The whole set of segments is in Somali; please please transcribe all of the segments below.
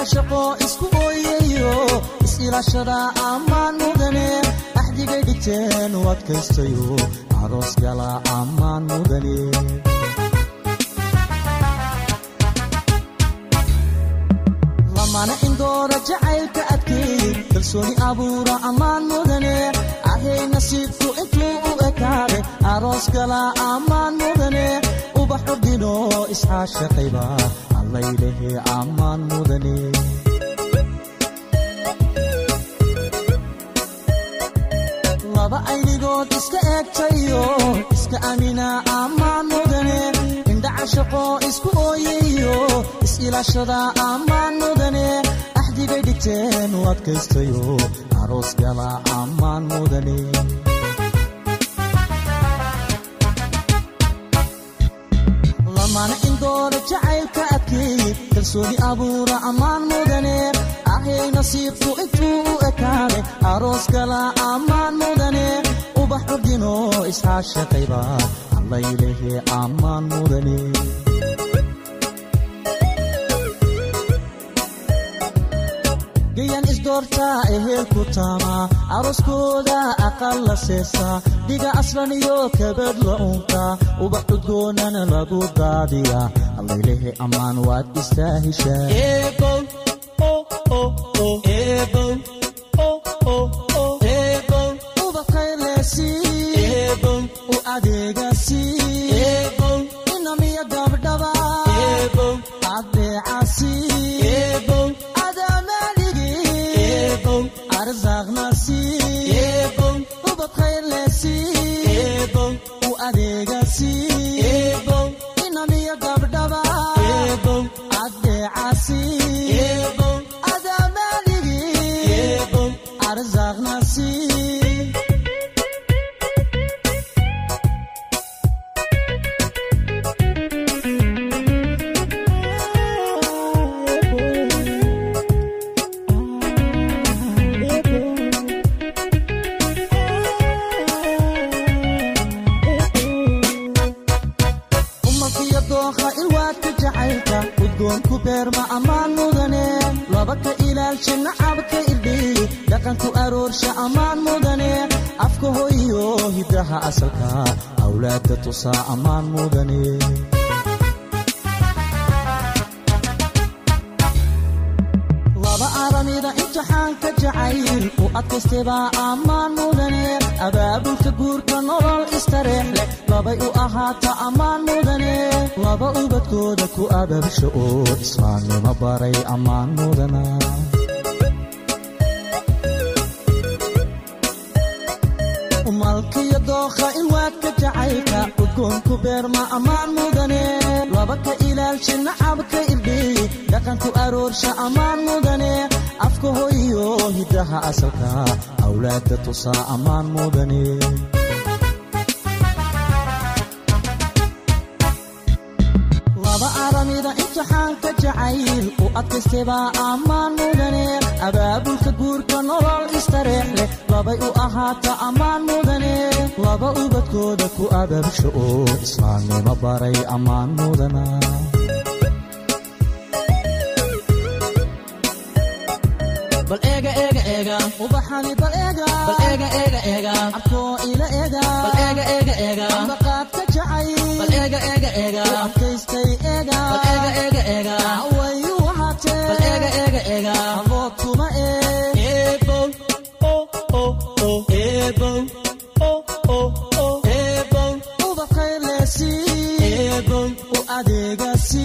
indhacashaqo isku ooyayo is-ilaashada ammaan mudane axdigay dhigteen u adkaystayo aroos gala ammaan mudane lamana indoora jacaylka adkeey kalsooni abuura ammaan mudane ahay nasiibku intuu u ekaade aroos gala ammaan mudane ubax ordino isxaashaqayba allaylehe ammaan mudane laba aynigood iska eegtayo iska amina ammaan mudane indhacashaqo isku ooyayo is-ilaashada ammaan mudane axdigay dhigteen u adkaystayo aroos gala ammaan mudane lamana indoora jacaylka adkeey kalsooni abuura ammaan mudane. Ahay nasiibku intuu u ekaade aroos gala ammaan mudane. Ubax ordino isxaashaqayba allaylehe ammaan mudane gayan isdoortaa ehelku taama arooskooda aqal la seesaa dhiga aslan iyo kabad la unka ubax cudgoonana lagu daadiya allaylehe ammaan waad istaahishaa u arzaaqnasi ubad khayrlesi aramida imtixaanka jacayl u adkaystebaa ammaan mudane abaabulka guurka nolol istareex leh labay u ahaata ammaan mudane laba ubadkooda ku ababsha oo islaamnimo baray ammaan mudana umalkiyo dookha ilwaadka jacaylka udgoonku beerma ammaan mudane laba ka ilaalsha nacabka irdhiy dhaqanku aroorsha ammaan mudane afka hoyo hiddaha asalka awlaadda tusaa ammaan mudane. Laba aramida jacayl u adkaystebaa ammaan mudane. Abaabulka guurka nolol istareex leh labay u ahaata ammaan mudane. Laba ubadkooda ku ababsha oo islaamnimo baray ammaan mudana bal eega eega eega ubaxani bal eega bal eega eega eega abkoo ila eega bal eega eega eega ambaqaadka jacay. Bal eega eega eega adkaystay eega bal eega eega eega wayu wahatee bal eega eega eega abood kuma ee. Eebow o o o eebow o o o eebow. Ubaqaylesi eebow. U adeegasi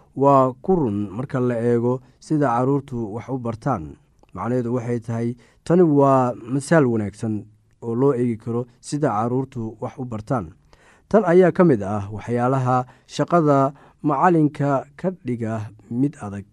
waa ku run marka la eego sida carruurtu wax u bartaan. Macnaheedu waxay tahay tani waa masaal wanaagsan oo loo eegi karo sida carruurtu wax u bartaan. Tan ayaa ka mid ah waxyaalaha shaqada macalinka ka dhiga mid adag.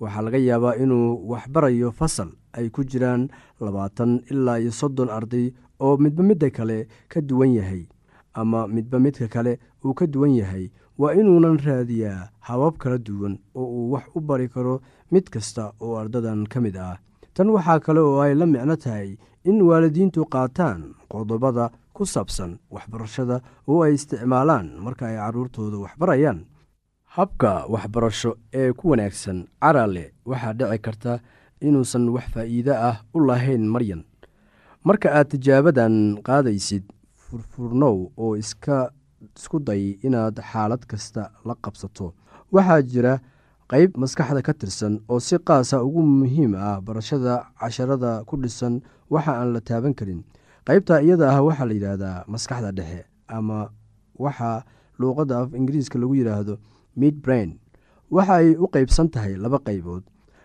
Waxaa laga yaabaa inuu waxbarayo fasal ay ku jiraan labaatan ilaa iyo soddon arday oo midba midda kale ka duwan yahay ama midba midka kale uu ka duwan yahay waa inuunan raadiyaa habab kala duwan oo uu wax u bari karo mid kasta oo ardadan ka mid ah. Tan waxaa kale oo ay la micno tahay in waalidiintu qaataan qodobada ku saabsan waxbarashada oo ay isticmaalaan marka ay carruurtooda waxbarayaan. Habka waxbarasho ee ku wanaagsan carale waxaa dhici karta inuusan wax faa'iide ah u lahayn maryan. Marka aad tijaabadan qaadaysid furfurnow oo iska isku day inaad xaalad kasta la qabsato. Waxaa jira qayb maskaxda ka tirsan oo si qaasa ugu muhiim ah barashada casharada ku dhisan waxa aan la taaban karin. Qaybta iyada ah waxaa la yidhaahdaa maskaxda dhexe ama waxa luuqadda af ingiriiska lagu yidhaahdo mid brain. Waxa ay u qeybsan tahay laba qaybood.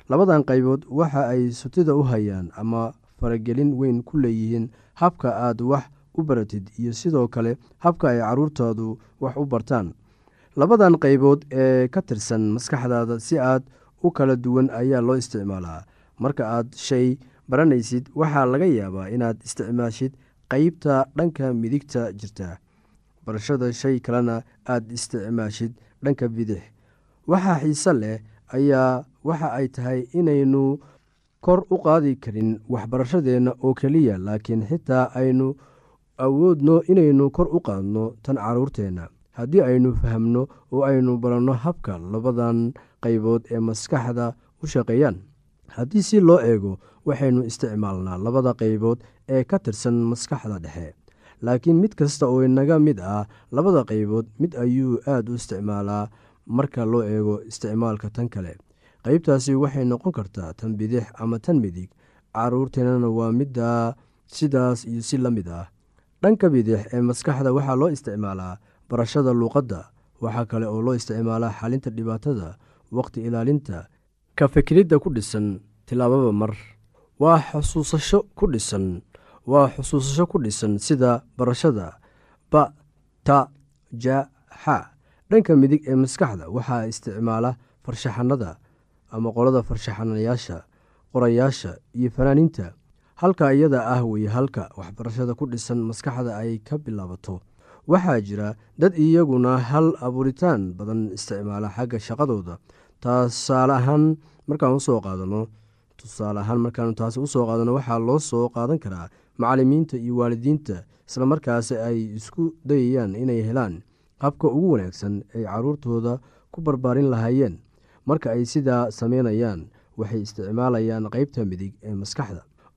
Labadan qaybood waxa ay sutida u hayaan ama faragelin weyn ku leeyihiin habka aad wax u baratid iyo sidoo kale habka ay carruurtaadu wax u bartaan. Labadan qaybood ee ka tirsan maskaxdaada si aad u kala duwan ayaa loo isticmaalaa. Marka aad shay baranaysid waxaa laga yaabaa inaad isticmaashid qeybta dhanka midigta jirta. Barashada shay kalena aad isticmaashid dhanka bidix. Waxaa xiise leh ayaa waxa ay tahay inaynu kor u qaadi karin waxbarashadeenna oo keliya laakiin xitaa aynu awoodno inaynu kor u qaadno tan carruurteenna haddii aynu fahamno oo aynu baranno habka labadan qaybood ee maskaxda u shaqeeyaan haddii si loo eego waxaynu isticmaalnaa labada qaybood ee ka tirsan maskaxda dhexe. Laakiin mid kasta oo inaga mid ah labada qaybood mid ayuu aad u isticmaalaa marka loo eego isticmaalka tan kale. Qeybtaasi waxay noqon kartaa tan bidix ama tan midig. Caruurteennana waa middaa sidaas iyo si la mid ah dhanka bidix ee maskaxda waxaa loo isticmaalaa barashada luuqadda waxaa kale oo loo isticmaalaa xalinta dhibaatada waqti ilaalinta ka fikiridda ku dhisan tilaababa mar waa xusuusasho ku dhisan waa xusuusasho ku dhisan sida barashada ba ta ja xa dhanka midig ee maskaxda waxaa isticmaala farshaxanada ama qolada farshaxanayaasha qorayaasha iyo fanaaniinta halka iyada ah weye halka waxbarashada ku dhisan maskaxda ay ka bilaabato. Waxaa jira dad iyaguna hal abuuritaan badan isticmaala xagga shaqadooda. Tusaale ahaan markaan u soo qaadano tusaale ahaan markaanu taasi u soo qaadano waxaa loo soo qaadan karaa macalimiinta iyo waalidiinta islamarkaasi ay isku dayayaan inay helaan habka ugu wanaagsan ay caruurtooda ku barbaarin lahaayeen. Marka ay sidaa sameynayaan waxay isticmaalayaan qeybta midig ee maskaxda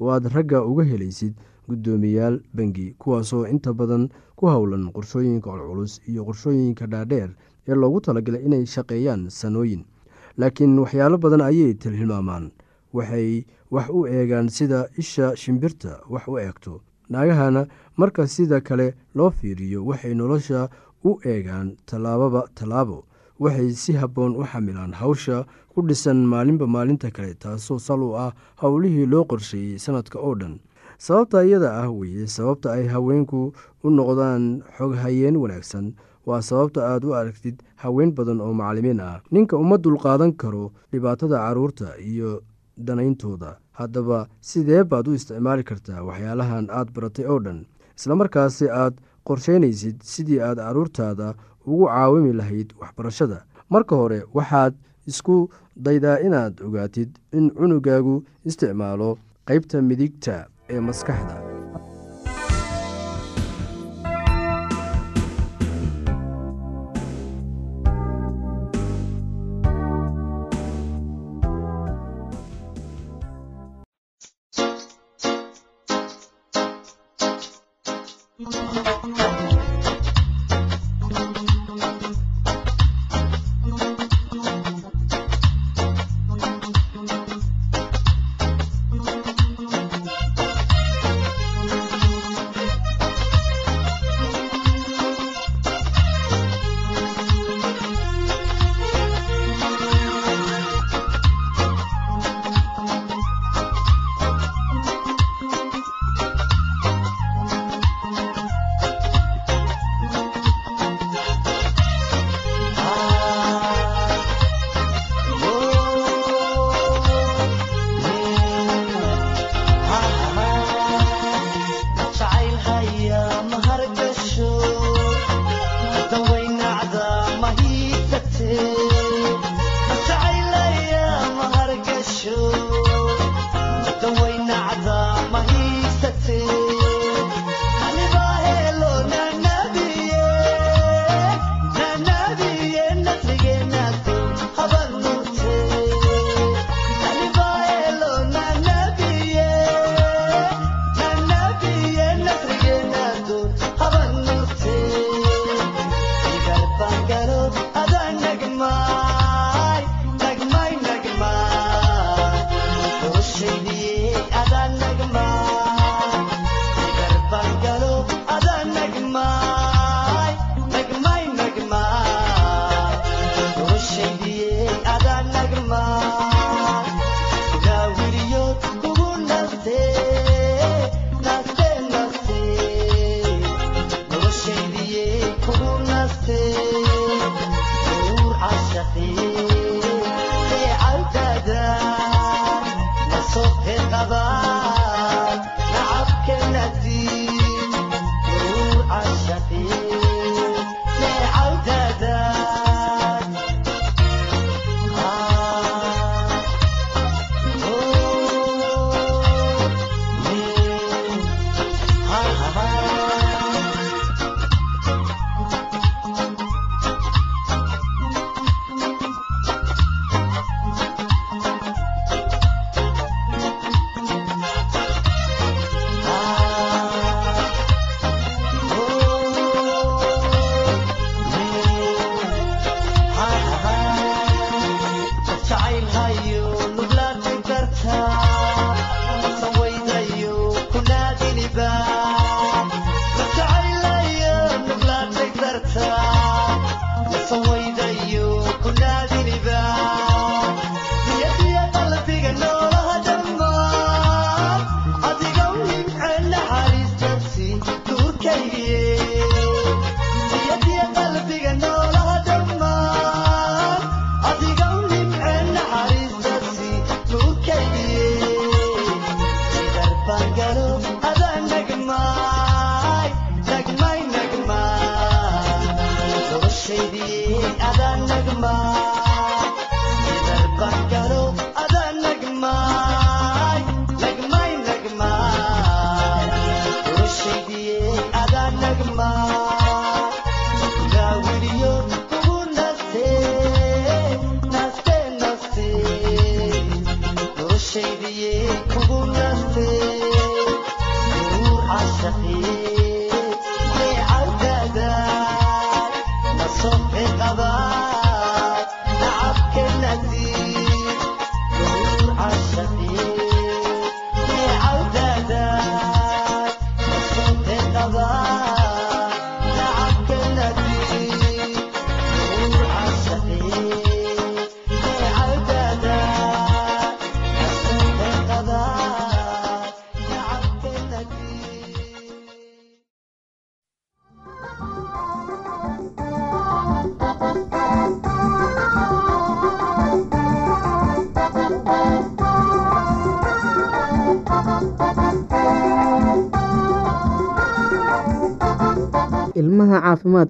oo aad ragga uga helaysid guddoomiyaal bangi kuwaasoo inta badan ku howlan qorshooyinka culculus iyo qorshooyinka dhaadheer ee loogu talagalay inay shaqeeyaan sanooyin. Laakiin waxyaalo badan ayay tilhilmaamaan waxay wax u eegaan sida isha shimbirta wax u eegto. Naagahana marka sida kale loo fiiriyo waxay nolosha u eegaan tallaababa tallaabo waxay si habboon u xamilaan hawsha ku dhisan maalinba maalinta kale taasoo sal u ah howlihii loo qorsheeyey sanadka oo dhan. Sababta iyada ah weeye sababta ay haweenku u noqdaan xoghayeen wanaagsan waa sababta aad u aragtid haween badan oo macalimiin ah. Ninka uma dulqaadan karo dhibaatada carruurta iyo danayntooda. Haddaba sidee baad u isticmaali kartaa waxyaalahan aad baratay oo dhan? Islamarkaasi aad qorsheynaysid sidii aad carruurtaada ugu caawimi lahayd waxbarashada. Marka hore waxaad isku daydaa inaad ogaatid in cunugaagu isticmaalo qeybta midigta ee maskaxda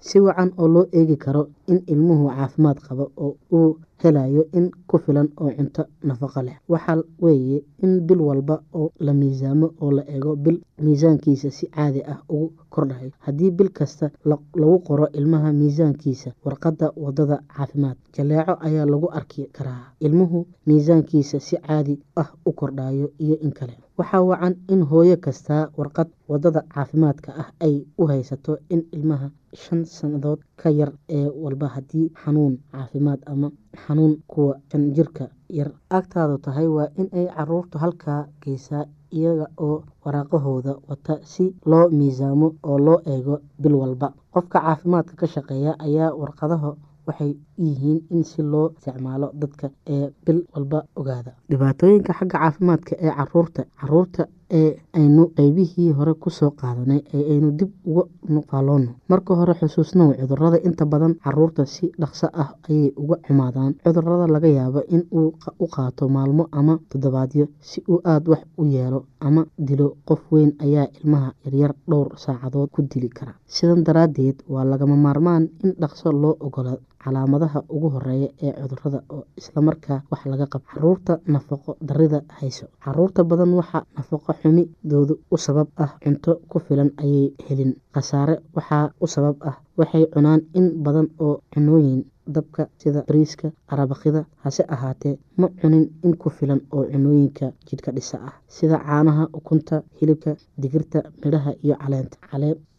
si wacan oo loo eegi karo in ilmuhu caafimaad qabo oo uu helayo in ku filan oo cunto nafaqo leh. Waxaa weeye in bil walba oo la miisaamo oo la eego bil miisaankiisa si caadi ah ugu kordhayo haddii bil kasta lagu qoro ilmaha miisaankiisa warqadda waddada caafimaad jaleeco ayaa lagu arki karaa. Ilmuhu miisaankiisa si caadi ah u kordhayo iyo in kale waxaa wacan in hooyo kastaa warqad waddada caafimaadka ah ay u haysato in ilmaha shan sannadood ka yar ee walba haddii xanuun caafimaad ama xanuun kuwa shan jirka yar agtaadu tahay waa in ay caruurtu halkaa geysaa iyaga oo waraaqahooda wata si loo miisaamo oo loo eego bil walba. Qofka caafimaadka ka shaqeeya ayaa warqadaha waxay yihiin in si loo isticmaalo dadka ee bil walba ogaada. Dhibaatooyinka xagga caafimaadka ee carruurta carruurta ee aynu qeybihii hore ku soo qaadanay ee aynu dib uga nuqaaloono marka hore xusuusnow cudurrada inta badan carruurta si dhaqso ah ayay uga xumaadaan. Cudurada laga yaabo in uu u qaato maalmo ama toddobaadyo si uu aada wax u yeelo ama dilo. Qof weyn ayaa ilmaha yaryar dhowr saacadood ku dili kara. Sidan daraaddeed waa lagama maarmaan in dhaqso loo ogolaado calaamadaha ugu horreeya ee cudurrada oo islamarkaa wax laga qabo carruurta nafaqo darida hayso. Caruurta badan waxaa nafaqo xumidoodu u sabab ah. Cunto ku filan ayay helin. Khasaare waxaa u sabab ah. Waxay cunaan in badan oo cunooyin dabka sida bariiska arabakida hase ahaatee ma cunin in ku filan oo cunooyinka jidhka dhisa ah sida caanaha ukunta hilibka digirta midhaha iyo caleenta.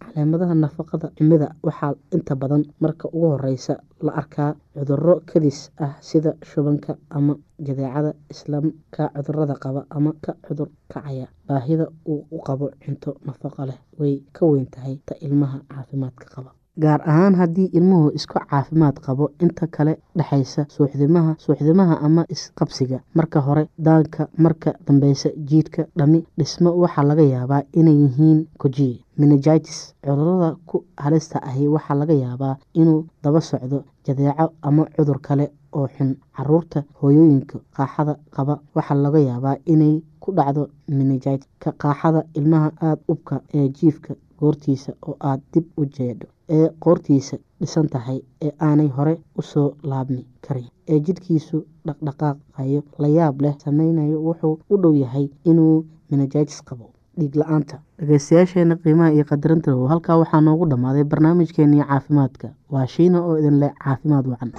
Caleemadaha nafaqada xumida waxaa inta badan marka ugu horeysa la arkaa cuduro kadis ah sida shubanka ama jadeecada islaamka cudurrada qaba ama ka cudur kacaya. Baahida uu u qabo cunto nafaqo leh way ka weyn tahay ta ilmaha caafimaadka qaba gaar ahaan haddii ilmuhu isku caafimaad qabo inta kale dhexaysa suuxdimaha suuxdimaha ama isqabsiga. Marka hore daanka marka dambeysa jiidhka dhami dhismo waxaa laga yaabaa inay yihiin kojiye menegitis cudurrada ku halista ahi waxaa laga yaabaa inuu daba socdo jadeeco ama cudur kale oo xun. Caruurta hooyooyinka qaaxada qaba waxaa laga yaabaa inay ku dhacdo menegitis ka qaaxada ilmaha aada ubka ee jiifka goortiisa oo aada dib u jeedho ee qoortiisa dhisan tahay ee aanay hore u soo laabmi karin. Ee jidhkiisu dhaqdhaqaaqayo la yaab leh sameynayo wuxuu u dhow yahay inuu menegitis qabo dhiig la'aanta dhegeystayaasheena qiimaha iyo qadarinta halkaa waxaa noogu dhammaaday barnaamijkeenii caafimaadka. Waa shiina oo idin leh caafimaad wacan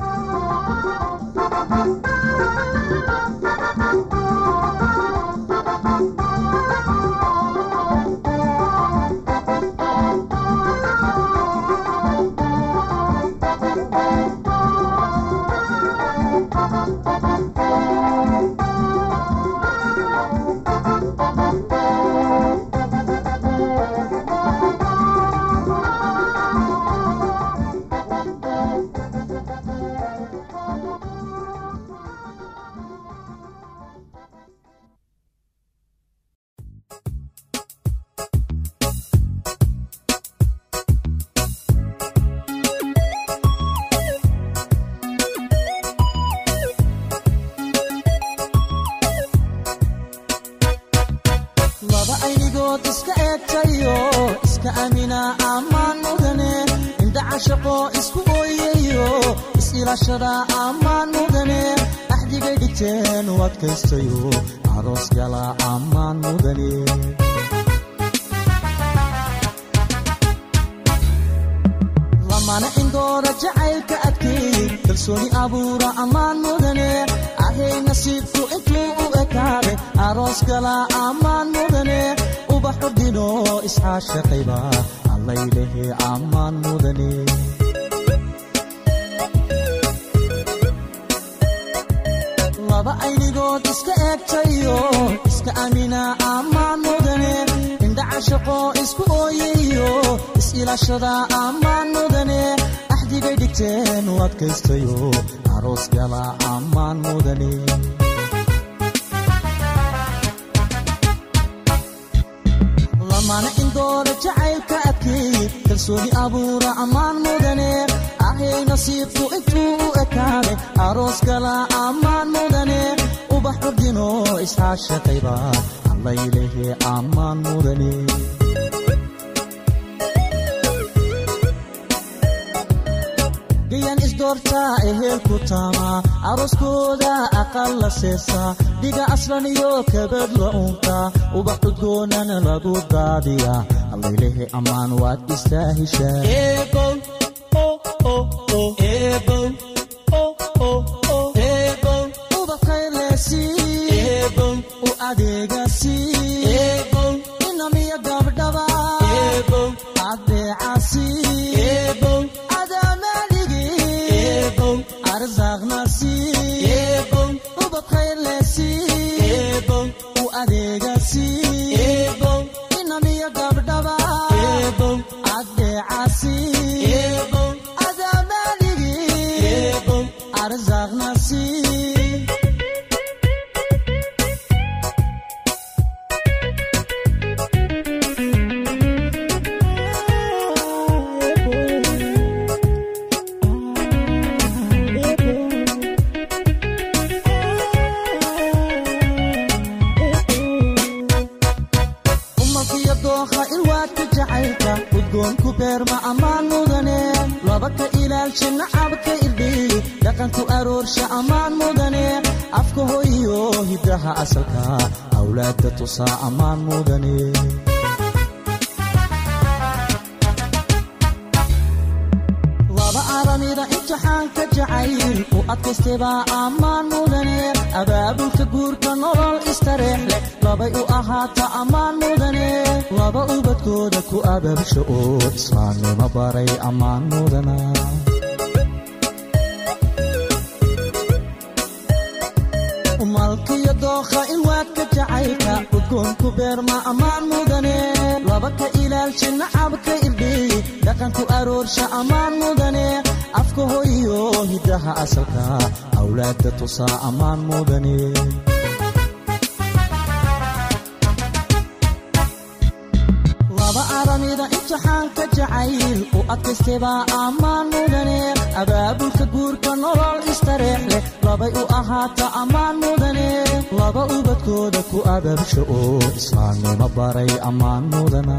is-ilaashada ammaan mudane axdigay dhigteen u adkaystayo aroos gala ammaan mudane lamana indooda jacaylka adkeeyey kalsooni abuura ammaan mudane ahay nasiibku intuu u ekaade aroos gala ammaan mudane ubaxu dhino isxaashaqayba allaylehe ammaan mudane laba aynigood iska eegtayo iska amina ammaan mudane indhacashaqo isku ooyayo is-ilashada ammaan mudane axdigay dhigteen u adkaystayo aroos gala ammaan mudane lamaana indooda jacaylka adkeey kalsooni abuura ammaan mudane ahay nasiibku intuu u ekaaday aroos kala ammaan mudane ubax curdino isxaashaqayba allaylehe ammaan mudane gayan isdoortaa ehelku taamaa arooskooda aqal la seesaa dhiga aslan iyo kabad la uuntaa ubax cudgoonana lagu daadiyaa allaylehe ammaan waad istaa heshaa u adeegasi jacaylka udgoonku beerma ammaan mudane? Laba ka ilaalsha nacabka irdhiy dhaqanku aroorsha ammaan mudane? Afka hoyiyo hiddaha asalka awlaadda tusaa ammaan mudane imtixaanka jacayl u adkaystebaa ammaan mudane abaabulka guurka nolol istareex leh labay u ahaata ammaan mudane laba ubadkooda ku abaabsha oo islaamnimo baray ammaan mudana umalkiyo dookha ilwaadka jacaylka. Udgoonku beerma ammaan mudane laba ka ilaalsha nacabka irdhiy dhaqanku aroorsha ammaan mudane afka hoyiyo hiddaha asalka awlaadda tusaa ammaan mudane laba aramida imtixaanka jacayl u adkaystebaa ammaan mudane abaabulka guurka nolol istareex leh labay u ahaata ammaan mudane laba ubadkooda ku abaabsha oo islaamnimo baray ammaan mudana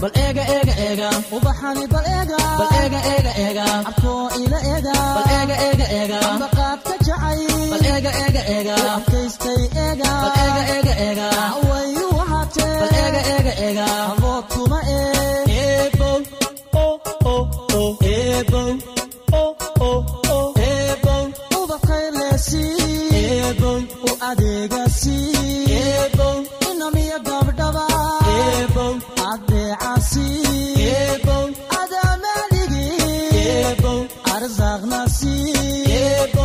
bal eega eega eega ubaxani bal eega bal eega eega eega abkoo ila eega bal eega eega eega ambaqaadka jacay. Bal eega eega eega adkaystay eega bal eega eega eega wayu wahaatee bal eega eega eega abood kuma ee. Eebow o o o eebow o o o eebow. Ubaqaylesi eebow. U adeegasi eebow. Inamiya gabdhaba nafsi yebo